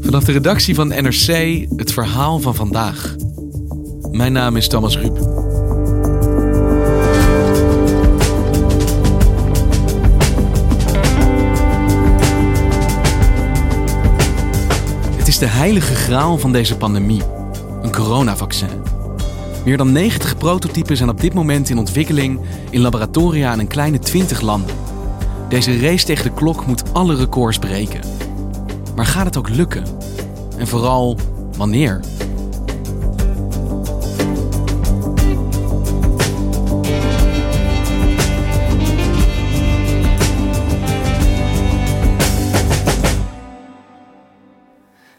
Vanaf de redactie van NRC het verhaal van vandaag. Mijn naam is Thomas Ruip. Het is de heilige graal van deze pandemie: een coronavaccin. Meer dan 90 prototypen zijn op dit moment in ontwikkeling in laboratoria in een kleine 20 landen. Deze race tegen de klok moet alle records breken. Maar gaat het ook lukken? En vooral, wanneer?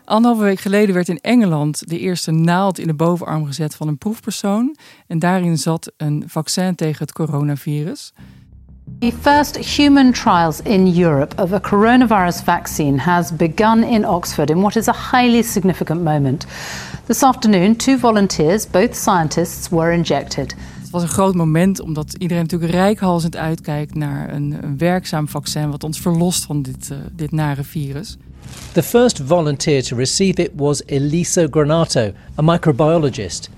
Anderhalve week geleden werd in Engeland de eerste naald in de bovenarm gezet van een proefpersoon. En daarin zat een vaccin tegen het coronavirus. The first human trials in Europe of a coronavirus vaccine has begun in Oxford in what is a highly significant moment. This afternoon, two volunteers, both scientists, were injected. Het was een groot moment omdat iedereen natuurlijk rijkhalsend uitkijkt naar een, een werkzaam vaccin wat ons verlost van dit, uh, dit nare virus. The first volunteer to receive it was Elisa Granato, a microbiologist.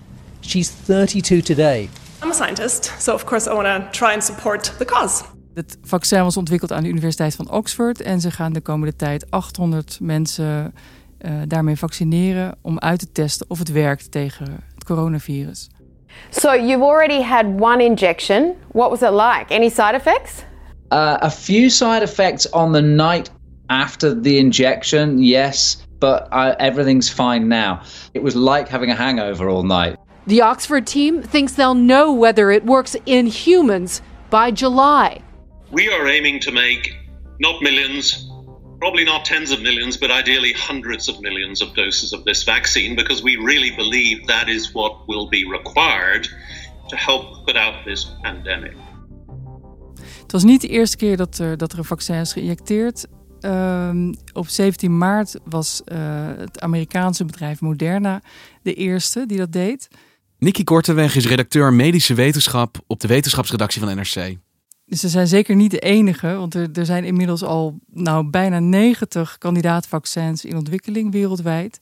She's 32 today. I'm a scientist, so of course I want to try and support the cause. Het vaccin was ontwikkeld aan de Universiteit van Oxford en ze gaan de komende tijd 800 mensen uh, daarmee vaccineren om uit te testen of het werkt tegen het coronavirus. So you've already had one injection. What was it like? Any side effects? Uh, a few side effects on the night after the injection, yes, but uh, everything's fine now. It was like having a hangover all night. The Oxford team thinks they'll know whether it works in humans by July. We are aiming to make not millions, probably not tens of millions, but ideally hundreds of millions of doses of this vaccine because we really believe that is what will be required to help put out this pandemic. Het was niet de eerste keer dat er, dat er een vaccin is geïnjecteerd. Um, op 17 maart was uh, het Amerikaanse bedrijf Moderna de eerste die dat deed. Nicky Korteweg is redacteur medische wetenschap op de wetenschapsredactie van NRC. Dus ze zijn zeker niet de enige, want er, er zijn inmiddels al nou, bijna 90 kandidaatvaccins in ontwikkeling wereldwijd.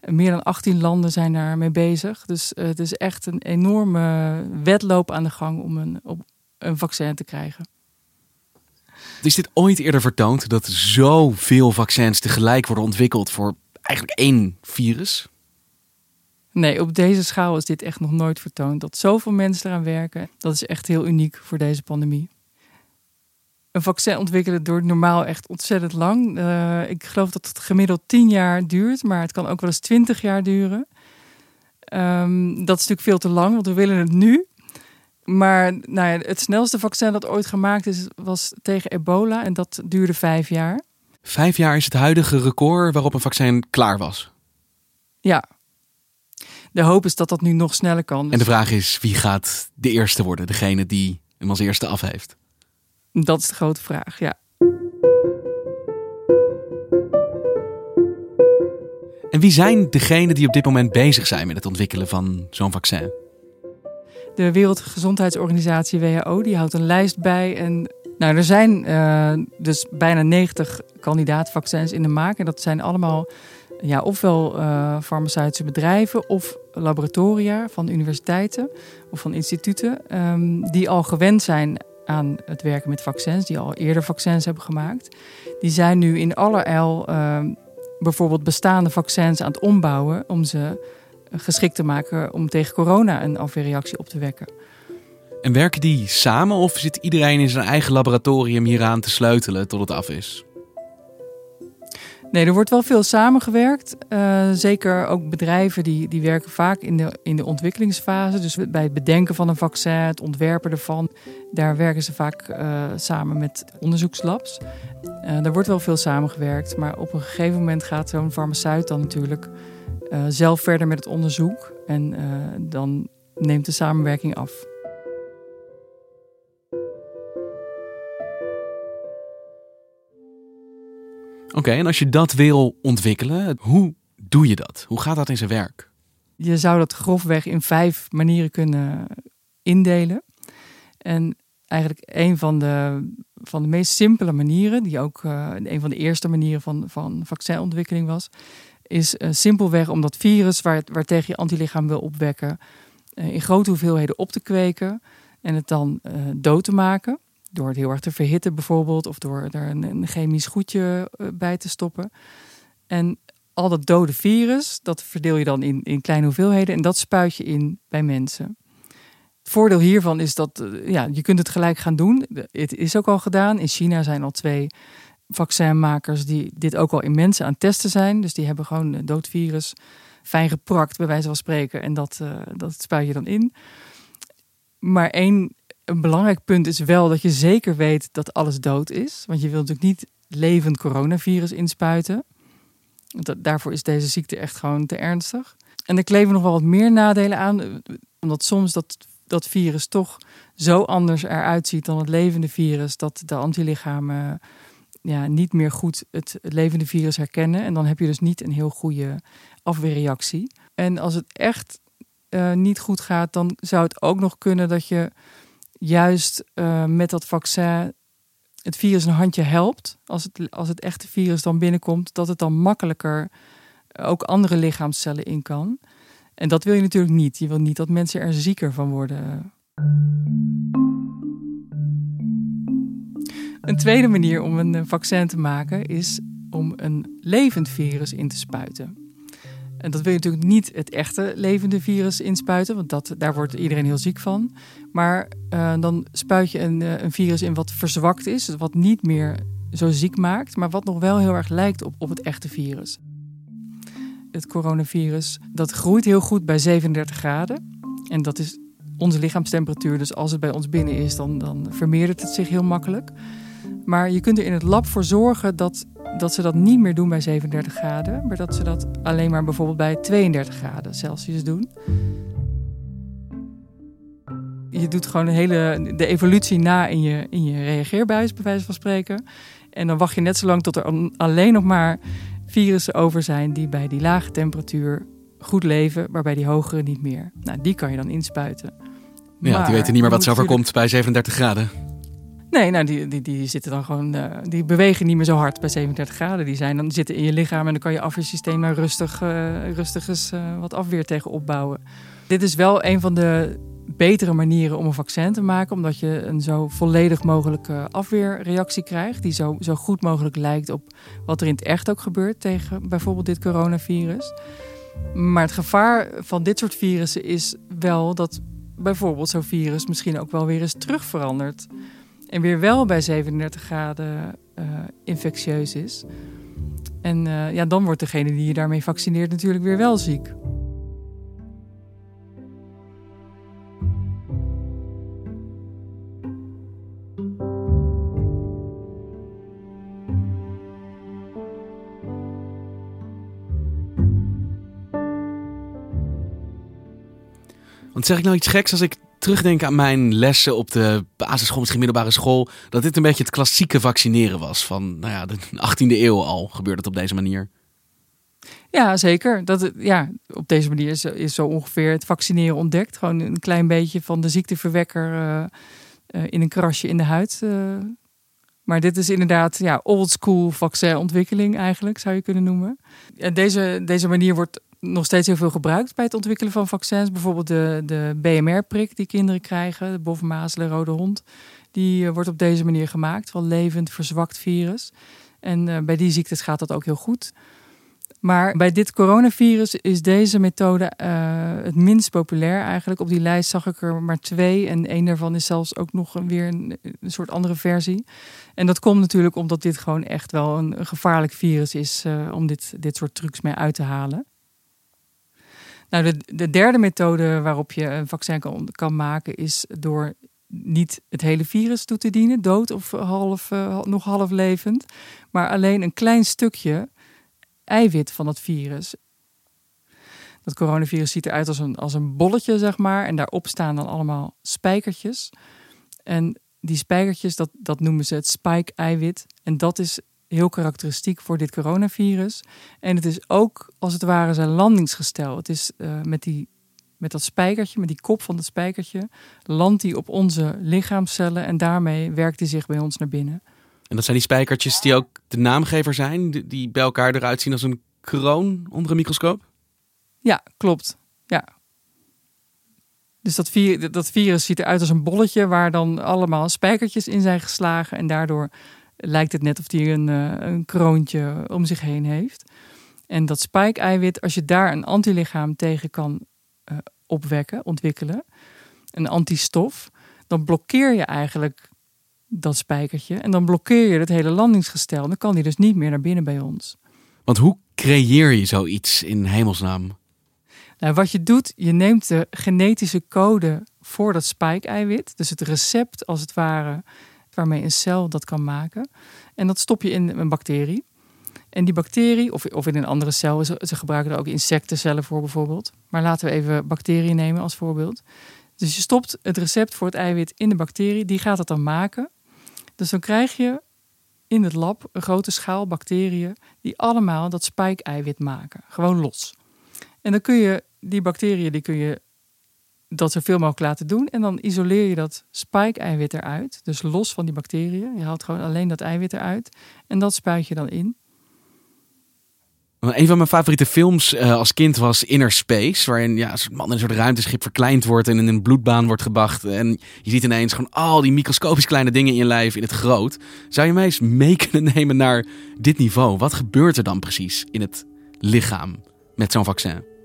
Meer dan 18 landen zijn daarmee bezig. Dus uh, het is echt een enorme wedloop aan de gang om een, op een vaccin te krijgen. Is dit ooit eerder vertoond dat zoveel vaccins tegelijk worden ontwikkeld voor eigenlijk één virus? Nee, op deze schaal is dit echt nog nooit vertoond. Dat zoveel mensen eraan werken, dat is echt heel uniek voor deze pandemie. Een vaccin ontwikkelen duurt normaal echt ontzettend lang. Uh, ik geloof dat het gemiddeld 10 jaar duurt, maar het kan ook wel eens 20 jaar duren. Um, dat is natuurlijk veel te lang, want we willen het nu. Maar nou ja, het snelste vaccin dat ooit gemaakt is, was tegen ebola en dat duurde vijf jaar. Vijf jaar is het huidige record waarop een vaccin klaar was. Ja. De hoop is dat dat nu nog sneller kan. Dus en de vraag is, wie gaat de eerste worden? Degene die hem als eerste af heeft? Dat is de grote vraag, ja. En wie zijn degenen die op dit moment bezig zijn met het ontwikkelen van zo'n vaccin? De Wereldgezondheidsorganisatie WHO die houdt een lijst bij. En nou, er zijn uh, dus bijna 90 kandidaatvaccins in de maak. En dat zijn allemaal ja, ofwel uh, farmaceutische bedrijven of laboratoria van universiteiten of van instituten. Um, die al gewend zijn aan het werken met vaccins, die al eerder vaccins hebben gemaakt. Die zijn nu in allerijl uh, bijvoorbeeld bestaande vaccins aan het ombouwen om ze geschikt te maken om tegen corona een afweerreactie op te wekken. En werken die samen of zit iedereen in zijn eigen laboratorium hieraan te sleutelen tot het af is? Nee, er wordt wel veel samengewerkt. Uh, zeker ook bedrijven die, die werken vaak in de, in de ontwikkelingsfase. Dus bij het bedenken van een vaccin, het ontwerpen ervan. Daar werken ze vaak uh, samen met onderzoekslabs. Uh, daar wordt wel veel samengewerkt. Maar op een gegeven moment gaat zo'n farmaceut dan natuurlijk zelf verder met het onderzoek. En dan neemt de samenwerking af. Oké, en als je dat wil ontwikkelen, hoe doe je dat? Hoe gaat dat in zijn werk? Je zou dat grofweg in vijf manieren kunnen indelen. En eigenlijk een van de, van de meest simpele manieren, die ook uh, een van de eerste manieren van, van vaccinontwikkeling was, is uh, simpelweg om dat virus waar, waar tegen je antilichaam wil opwekken, uh, in grote hoeveelheden op te kweken en het dan dood te maken. Door het heel erg te verhitten bijvoorbeeld, of door er een, een chemisch goedje eh, bij te stoppen. En al dat dode virus, dat verdeel je dan in, in kleine hoeveelheden en dat spuit je in bij mensen. Het voordeel hiervan is dat eh, ja, je kunt het gelijk gaan doen. Het is ook al gedaan. In China zijn al twee vaccinmakers die dit ook al in mensen aan het testen zijn. Dus die hebben gewoon een dood virus fijn geprakt, bij wijze van spreken. En dat, uh, dat spuit je dan in. Maar één een belangrijk punt is wel dat je zeker weet dat alles dood is. Want je wilt natuurlijk niet levend coronavirus inspuiten. Daarvoor is deze ziekte echt gewoon te ernstig. En er kleven nog wel wat meer nadelen aan. Omdat soms dat, dat virus toch zo anders eruit ziet dan het levende virus. Dat de antilichamen ja, niet meer goed het, levende virus herkennen. En dan heb je dus niet een heel goede afweerreactie. En als het echt uh, niet goed gaat, dan zou het ook nog kunnen dat je juist uh, met dat vaccin het virus een handje helpt. Als het, als het echte virus dan binnenkomt, dat het dan makkelijker ook andere lichaamscellen in kan. En dat wil je natuurlijk niet. Je wil niet dat mensen er zieker van worden. Een tweede manier om een vaccin te maken is om een levend virus in te spuiten. En dat wil je natuurlijk niet het echte levende virus inspuiten, want dat, daar wordt iedereen heel ziek van. Maar uh, dan spuit je een, uh, een, virus in wat verzwakt is, wat niet meer zo ziek maakt, maar wat nog wel heel erg lijkt op, op het echte virus. Het coronavirus, dat groeit heel goed bij 37 graden. En dat is onze lichaamstemperatuur, dus als het bij ons binnen is, dan, dan vermeerdert het zich heel makkelijk. Maar je kunt er in het lab voor zorgen dat dat ze dat niet meer doen bij 37 graden, maar dat ze dat alleen maar bijvoorbeeld bij 32 graden Celsius doen. Je doet gewoon een hele, de evolutie na in je, in je reageerbuis, bij wijze van spreken. En dan wacht je net zo lang tot er alleen nog maar virussen over zijn die bij die lage temperatuur goed leven, maar bij die hogere niet meer. Nou, die kan je dan inspuiten. Ja, die weten niet meer wat ze overkomt bij 37 graden. Nee, nou, die, die, die zitten dan gewoon, uh, die bewegen niet meer zo hard bij 37 graden. Die zijn dan zitten in je lichaam en dan kan je afweersysteem daar rustig, uh, rustig eens uh, wat afweer tegen opbouwen. Dit is wel een van de betere manieren om een vaccin te maken, omdat je een zo volledig mogelijke afweerreactie krijgt, die zo, zo goed mogelijk lijkt op wat er in het echt ook gebeurt tegen bijvoorbeeld dit coronavirus. Maar het gevaar van dit soort virussen is wel dat bijvoorbeeld zo'n virus misschien ook wel weer eens terug verandert. En weer wel bij 37 graden uh, infectieus is. En uh, ja, dan wordt degene die je daarmee vaccineert natuurlijk weer wel ziek. Want zeg ik nou iets geks als ik terugdenk aan mijn lessen op de basisschool, misschien middelbare school, dat dit een beetje het klassieke vaccineren was van nou ja, de 18e eeuw al gebeurde het op deze manier. Ja, zeker. Dat, ja, op deze manier is, is zo ongeveer het vaccineren ontdekt. Gewoon een klein beetje van de ziekteverwekker uh, uh, in een krasje in de huid. Uh. Maar dit is inderdaad ja, old school vaccinontwikkeling eigenlijk, zou je kunnen noemen. En deze, deze manier wordt nog steeds heel veel gebruikt bij het ontwikkelen van vaccins. Bijvoorbeeld de, de BMR-prik die kinderen krijgen, de bovenmazelen, rode hond. Die uh, wordt op deze manier gemaakt, van levend verzwakt virus. En uh, bij die ziektes gaat dat ook heel goed. Maar bij dit coronavirus is deze methode uh, het minst populair eigenlijk. Op die lijst zag ik er maar twee. En één daarvan is zelfs ook nog weer een, soort andere versie. En dat komt natuurlijk omdat dit gewoon echt wel een, gevaarlijk virus is om dit, dit soort trucs mee uit te halen. Nou, de, de derde methode waarop je een vaccin kan, kan maken is door niet het hele virus toe te dienen, dood of half, uh, nog half levend, maar alleen een klein stukje eiwit van het virus. Dat coronavirus ziet eruit als een, als een bolletje, zeg maar. En daarop staan dan allemaal spijkertjes. En die spijkertjes, dat, dat noemen ze het spike-eiwit. En dat is heel karakteristiek voor dit coronavirus. En het is ook, als het ware, zijn landingsgestel. Het is uh, met, die, met dat spijkertje, met die kop van het spijkertje, landt hij op onze lichaamcellen en daarmee werkt hij zich bij ons naar binnen. En dat zijn die spijkertjes die ook de naamgever zijn, die bij elkaar eruit zien als een kroon onder een microscoop? Ja, klopt. Ja. Dus dat, vir dat virus ziet eruit als een bolletje waar dan allemaal spijkertjes in zijn geslagen. En daardoor lijkt het net of hij een, een kroontje om zich heen heeft. En dat spike-eiwit, als je daar een antilichaam tegen kan uh, opwekken, ontwikkelen, een antistof, dan blokkeer je eigenlijk dat spijkertje. En dan blokkeer je het hele landingsgestel. Dan kan die dus niet meer naar binnen bij ons. Want hoe creëer je zoiets in hemelsnaam? Nou, wat je doet, je neemt de genetische code voor dat spike-eiwit. Dus het recept als het ware waarmee een cel dat kan maken. En dat stop je in een bacterie. En die bacterie, of, of in een andere cel, ze, gebruiken er ook insectencellen voor bijvoorbeeld. Maar laten we even bacteriën nemen als voorbeeld. Dus je stopt het recept voor het eiwit in de bacterie, die gaat het dan maken. Dus dan krijg je in het lab een grote schaal bacteriën die allemaal dat spike-eiwit maken, gewoon los. En dan kun je die bacteriën, die kun je dat zoveel mogelijk laten doen. En dan isoleer je dat spike-eiwit eruit, dus los van die bacteriën. Je haalt gewoon alleen dat eiwit eruit en dat spuit je dan in. Een van mijn favoriete films uh, als kind was Inner Space. Waarin ja, een man in een soort ruimteschip verkleind wordt en in een bloedbaan wordt gebracht. En je ziet ineens gewoon al die microscopisch kleine dingen in je lijf in het groot. Zou je mij eens mee kunnen nemen naar dit niveau? Wat gebeurt er dan precies in het lichaam met zo'n vaccin?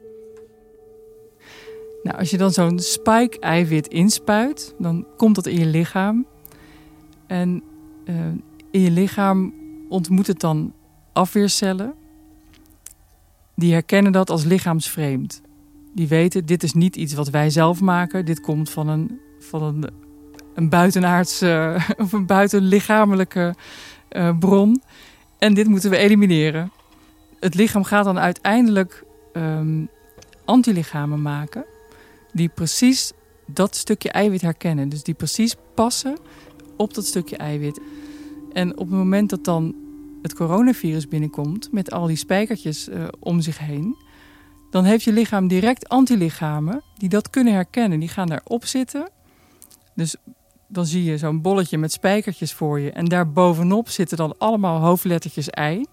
Nou, als je dan zo'n spike-eiwit inspuit, dan komt dat in je lichaam. En uh, in je lichaam ontmoet het dan afweercellen die herkennen dat als lichaamsvreemd. Die weten, dit is niet iets wat wij zelf maken. Dit komt van een, van een, een buitenaardse of een buitenlichamelijke uh, bron. En dit moeten we elimineren. Het lichaam gaat dan uiteindelijk um, antilichamen maken... die precies dat stukje eiwit herkennen. Dus die precies passen op dat stukje eiwit. En op het moment dat dan het coronavirus binnenkomt met al die spijkertjes uh, om zich heen, dan heeft je lichaam direct antilichamen die dat kunnen herkennen. Die gaan daarop zitten. Dus dan zie je zo'n bolletje met spijkertjes voor je. En daar bovenop zitten dan allemaal hoofdlettertjes ei.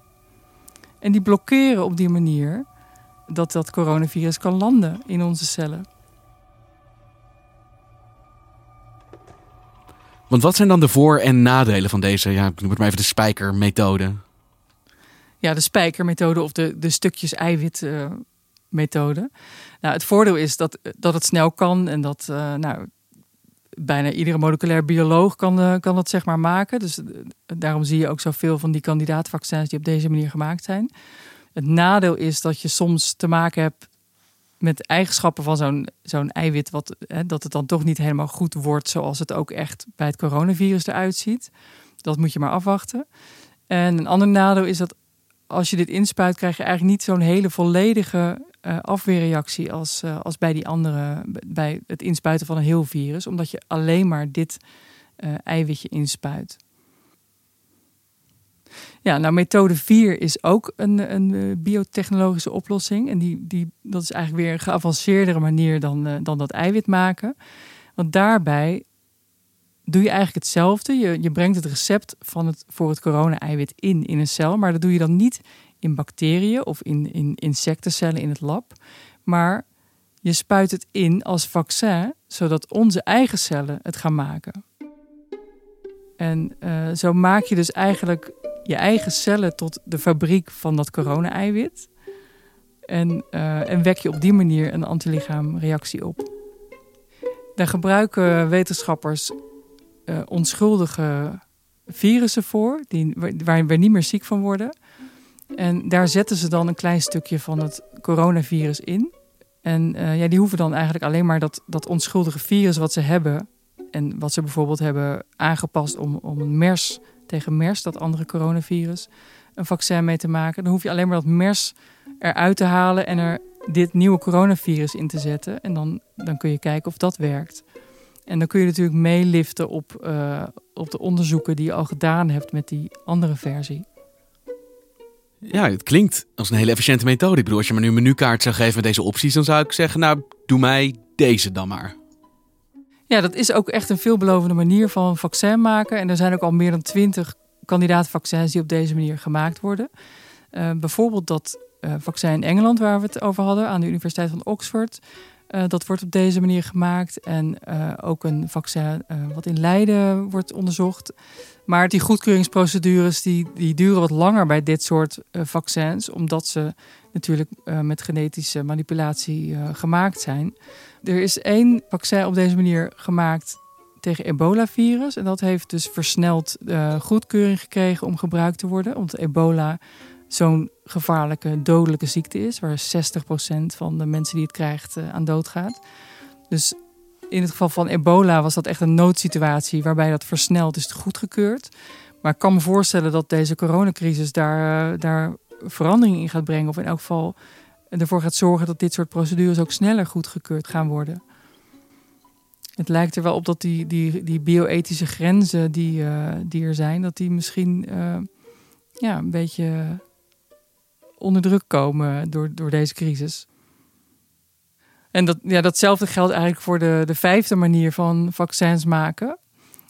En die blokkeren op die manier dat dat coronavirus kan landen in onze cellen. Want wat zijn dan de voor- en nadelen van deze, ja, ik noem het maar even de spijkermethode? Ja, de spijkermethode of de, de stukjes eiwit uh, methode. Nou, het voordeel is dat, dat het snel kan en dat uh, nou, bijna iedere moleculair bioloog kan, uh, kan dat zeg maar maken. Dus daarom zie je ook zoveel van die kandidaatvaccins die op deze manier gemaakt zijn. Het nadeel is dat je soms te maken hebt met eigenschappen van zo'n zo'n eiwit, wat, hè, dat het dan toch niet helemaal goed wordt zoals het ook echt bij het coronavirus eruit ziet. Dat moet je maar afwachten. En een ander nadeel is dat als je dit inspuit, krijg je eigenlijk niet zo'n hele volledige uh, afweerreactie als, uh, als bij die andere, bij het inspuiten van een heel virus, omdat je alleen maar dit uh, eiwitje inspuit. Ja, nou, methode 4 is ook een, een biotechnologische oplossing. En die, die, dat is eigenlijk weer een geavanceerdere manier dan, uh, dan dat eiwit maken. Want daarbij doe je eigenlijk hetzelfde. Je, je brengt het recept van het, voor het corona-eiwit in in een cel. Maar dat doe je dan niet in bacteriën of in, in insectencellen in het lab. Maar je spuit het in als vaccin, zodat onze eigen cellen het gaan maken. En uh, zo maak je dus eigenlijk je eigen cellen tot de fabriek van dat corona-eiwit. En, uh, en wek je op die manier een antilichaamreactie op. Daar gebruiken wetenschappers uh, onschuldige virussen voor, die, waar we niet meer ziek van worden. En daar zetten ze dan een klein stukje van het coronavirus in. En uh, ja, die hoeven dan eigenlijk alleen maar dat, dat onschuldige virus wat ze hebben. En wat ze bijvoorbeeld hebben aangepast om, om een MERS tegen MERS, dat andere coronavirus, een vaccin mee te maken. Dan hoef je alleen maar dat MERS eruit te halen en er dit nieuwe coronavirus in te zetten. En dan, dan kun je kijken of dat werkt. En dan kun je natuurlijk meeliften op, uh, op de onderzoeken die je al gedaan hebt met die andere versie. Ja, het klinkt als een hele efficiënte methode. Ik bedoel, als je me nu een menukaart zou geven met deze opties, dan zou ik zeggen, nou, doe mij deze dan maar. Ja, dat is ook echt een veelbelovende manier van vaccin maken. En er zijn ook al meer dan twintig kandidaatvaccins die op deze manier gemaakt worden. Uh, bijvoorbeeld dat uh, vaccin in Engeland, waar we het over hadden, aan de Universiteit van Oxford. Uh, dat wordt op deze manier gemaakt. En ook een vaccin wat in Leiden wordt onderzocht. Maar die goedkeuringsprocedures die, die duren wat langer bij dit soort vaccins, omdat ze natuurlijk met genetische manipulatie gemaakt zijn. Er is één vaccin op deze manier gemaakt tegen ebola-virus. En dat heeft dus versneld uh, goedkeuring gekregen om gebruikt te worden. Omdat ebola zo'n gevaarlijke, dodelijke ziekte is. Waar 60% van de mensen die het krijgt aan dood gaat. Dus in het geval van ebola was dat echt een noodsituatie waarbij dat versneld is goedgekeurd. Maar ik kan me voorstellen dat deze coronacrisis daar, daar verandering in gaat brengen. Of in elk geval ervoor gaat zorgen dat dit soort procedures ook sneller goedgekeurd gaan worden. Het lijkt er wel op dat die, die, die bioethische grenzen die, uh, die er zijn, dat die misschien uh, ja, een beetje onder druk komen door, door deze crisis. En dat, ja, datzelfde geldt eigenlijk voor de, de vijfde manier van vaccins maken.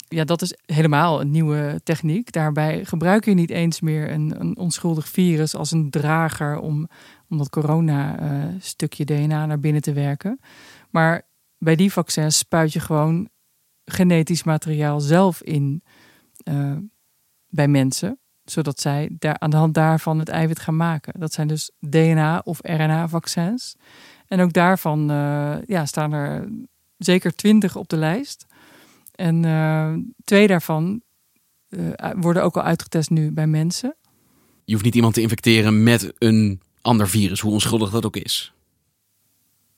Ja, dat is helemaal een nieuwe techniek. Daarbij gebruik je niet eens meer een, een onschuldig virus als een drager om, om dat corona-stukje uh, DNA naar binnen te werken. Maar bij die vaccins spuit je gewoon genetisch materiaal zelf in uh, bij mensen, zodat zij daar, aan de hand daarvan het eiwit gaan maken. Dat zijn dus DNA- of RNA-vaccins. En ook daarvan uh, ja, staan er zeker twintig op de lijst. En uh, twee daarvan worden ook al uitgetest nu bij mensen. Je hoeft niet iemand te infecteren met een ander virus, hoe onschuldig dat ook is.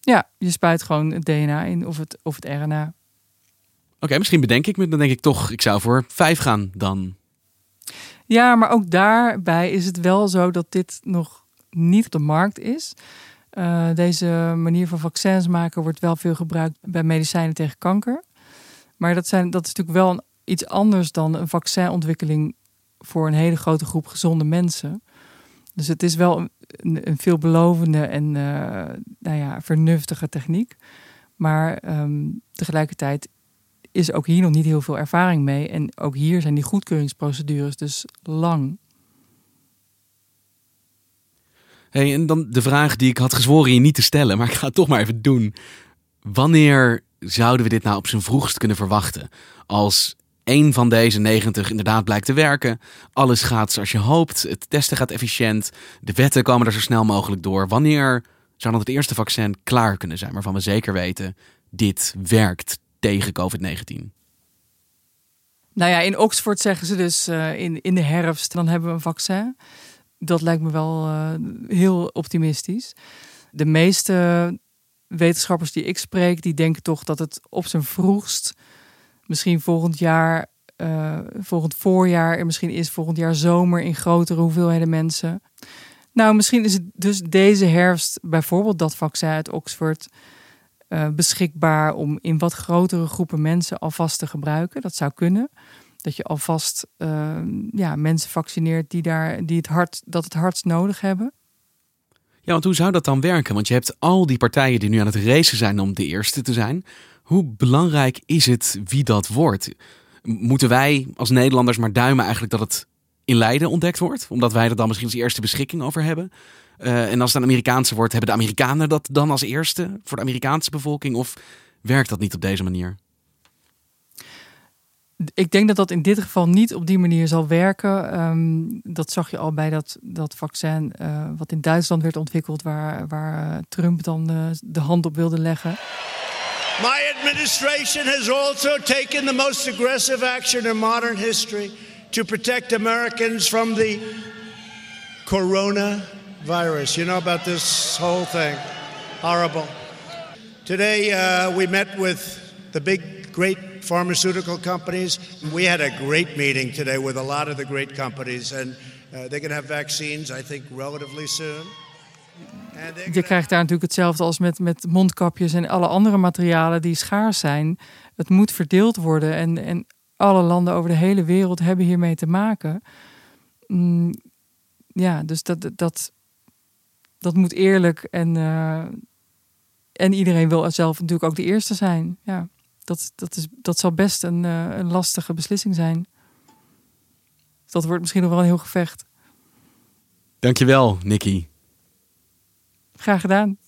Ja, je spuit gewoon het DNA in of het, of het RNA. Oké, okay, misschien bedenk ik me, dan denk ik toch, ik zou voor vijf gaan dan. Ja, maar ook daarbij is het wel zo dat dit nog niet op de markt is. Uh, deze manier van vaccins maken wordt wel veel gebruikt bij medicijnen tegen kanker. Maar dat, zijn, dat is natuurlijk wel iets anders dan een vaccinontwikkeling voor een hele grote groep gezonde mensen. Dus het is wel een, een veelbelovende en uh, nou ja, vernuftige techniek. Maar um, tegelijkertijd is ook hier nog niet heel veel ervaring mee. En ook hier zijn die goedkeuringsprocedures dus lang. Hey, en dan de vraag die ik had gezworen je niet te stellen, maar ik ga het toch maar even doen. Wanneer zouden we dit nou op zijn vroegst kunnen verwachten? Als één van deze 90 inderdaad blijkt te werken. Alles gaat zoals je hoopt. Het testen gaat efficiënt. De wetten komen er zo snel mogelijk door. Wanneer zou dan het eerste vaccin klaar kunnen zijn waarvan we zeker weten dit werkt tegen COVID-19? Nou ja, in Oxford zeggen ze dus uh, in, in de herfst, dan hebben we een vaccin. Dat lijkt me wel uh, heel optimistisch. De meeste wetenschappers die ik spreek, die denken toch dat het op zijn vroegst misschien volgend jaar, uh, volgend voorjaar en misschien is volgend jaar zomer in grotere hoeveelheden mensen. Nou, misschien is het dus deze herfst bijvoorbeeld dat vaccin uit Oxford uh, beschikbaar om in wat grotere groepen mensen alvast te gebruiken. Dat zou kunnen. Dat je alvast uh, ja, mensen vaccineert die, daar, die het hart, dat het hardst nodig hebben. Ja, want hoe zou dat dan werken? Want je hebt al die partijen die nu aan het racen zijn om de eerste te zijn. Hoe belangrijk is het wie dat wordt? Moeten wij als Nederlanders maar duimen eigenlijk dat het in Leiden ontdekt wordt? Omdat wij er dan misschien als eerste beschikking over hebben? Uh, en als het een Amerikaanse wordt, hebben de Amerikanen dat dan als eerste voor de Amerikaanse bevolking? Of werkt dat niet op deze manier? Ik denk dat dat in dit geval niet op die manier zal werken. Ehm, dat zag je al bij dat, dat vaccin uh, wat in Duitsland werd ontwikkeld, waar, waar uh, Trump dan uh, de hand op wilde leggen. My administration has also taken the most aggressive action in modern history to protect Americans from the coronavirus. You know about this whole thing. Horrible. Today we met with the big, great pharmaceutical companies. We had a great meeting today with a lot of the great companies, and uh, they're going to have vaccines, I think, relatively soon. Je krijgt daar natuurlijk hetzelfde als met, met mondkapjes en alle andere materialen die schaars zijn. Het moet verdeeld worden en, en alle landen over de hele wereld hebben hiermee te maken. Mm, ja, dus dat, dat, dat moet eerlijk en, uh, en iedereen wil zelf natuurlijk ook de eerste zijn. Ja dat, dat, is, dat zal best een, uh, een lastige beslissing zijn. Dat wordt misschien nog wel een heel gevecht. Dankjewel, Nicky. Graag gedaan.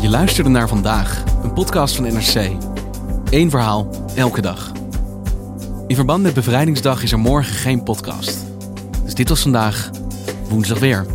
Je luisterde naar vandaag, een podcast van NRC. Eén verhaal, elke dag. In verband met Bevrijdingsdag is er morgen geen podcast. Dus dit was vandaag woensdag weer.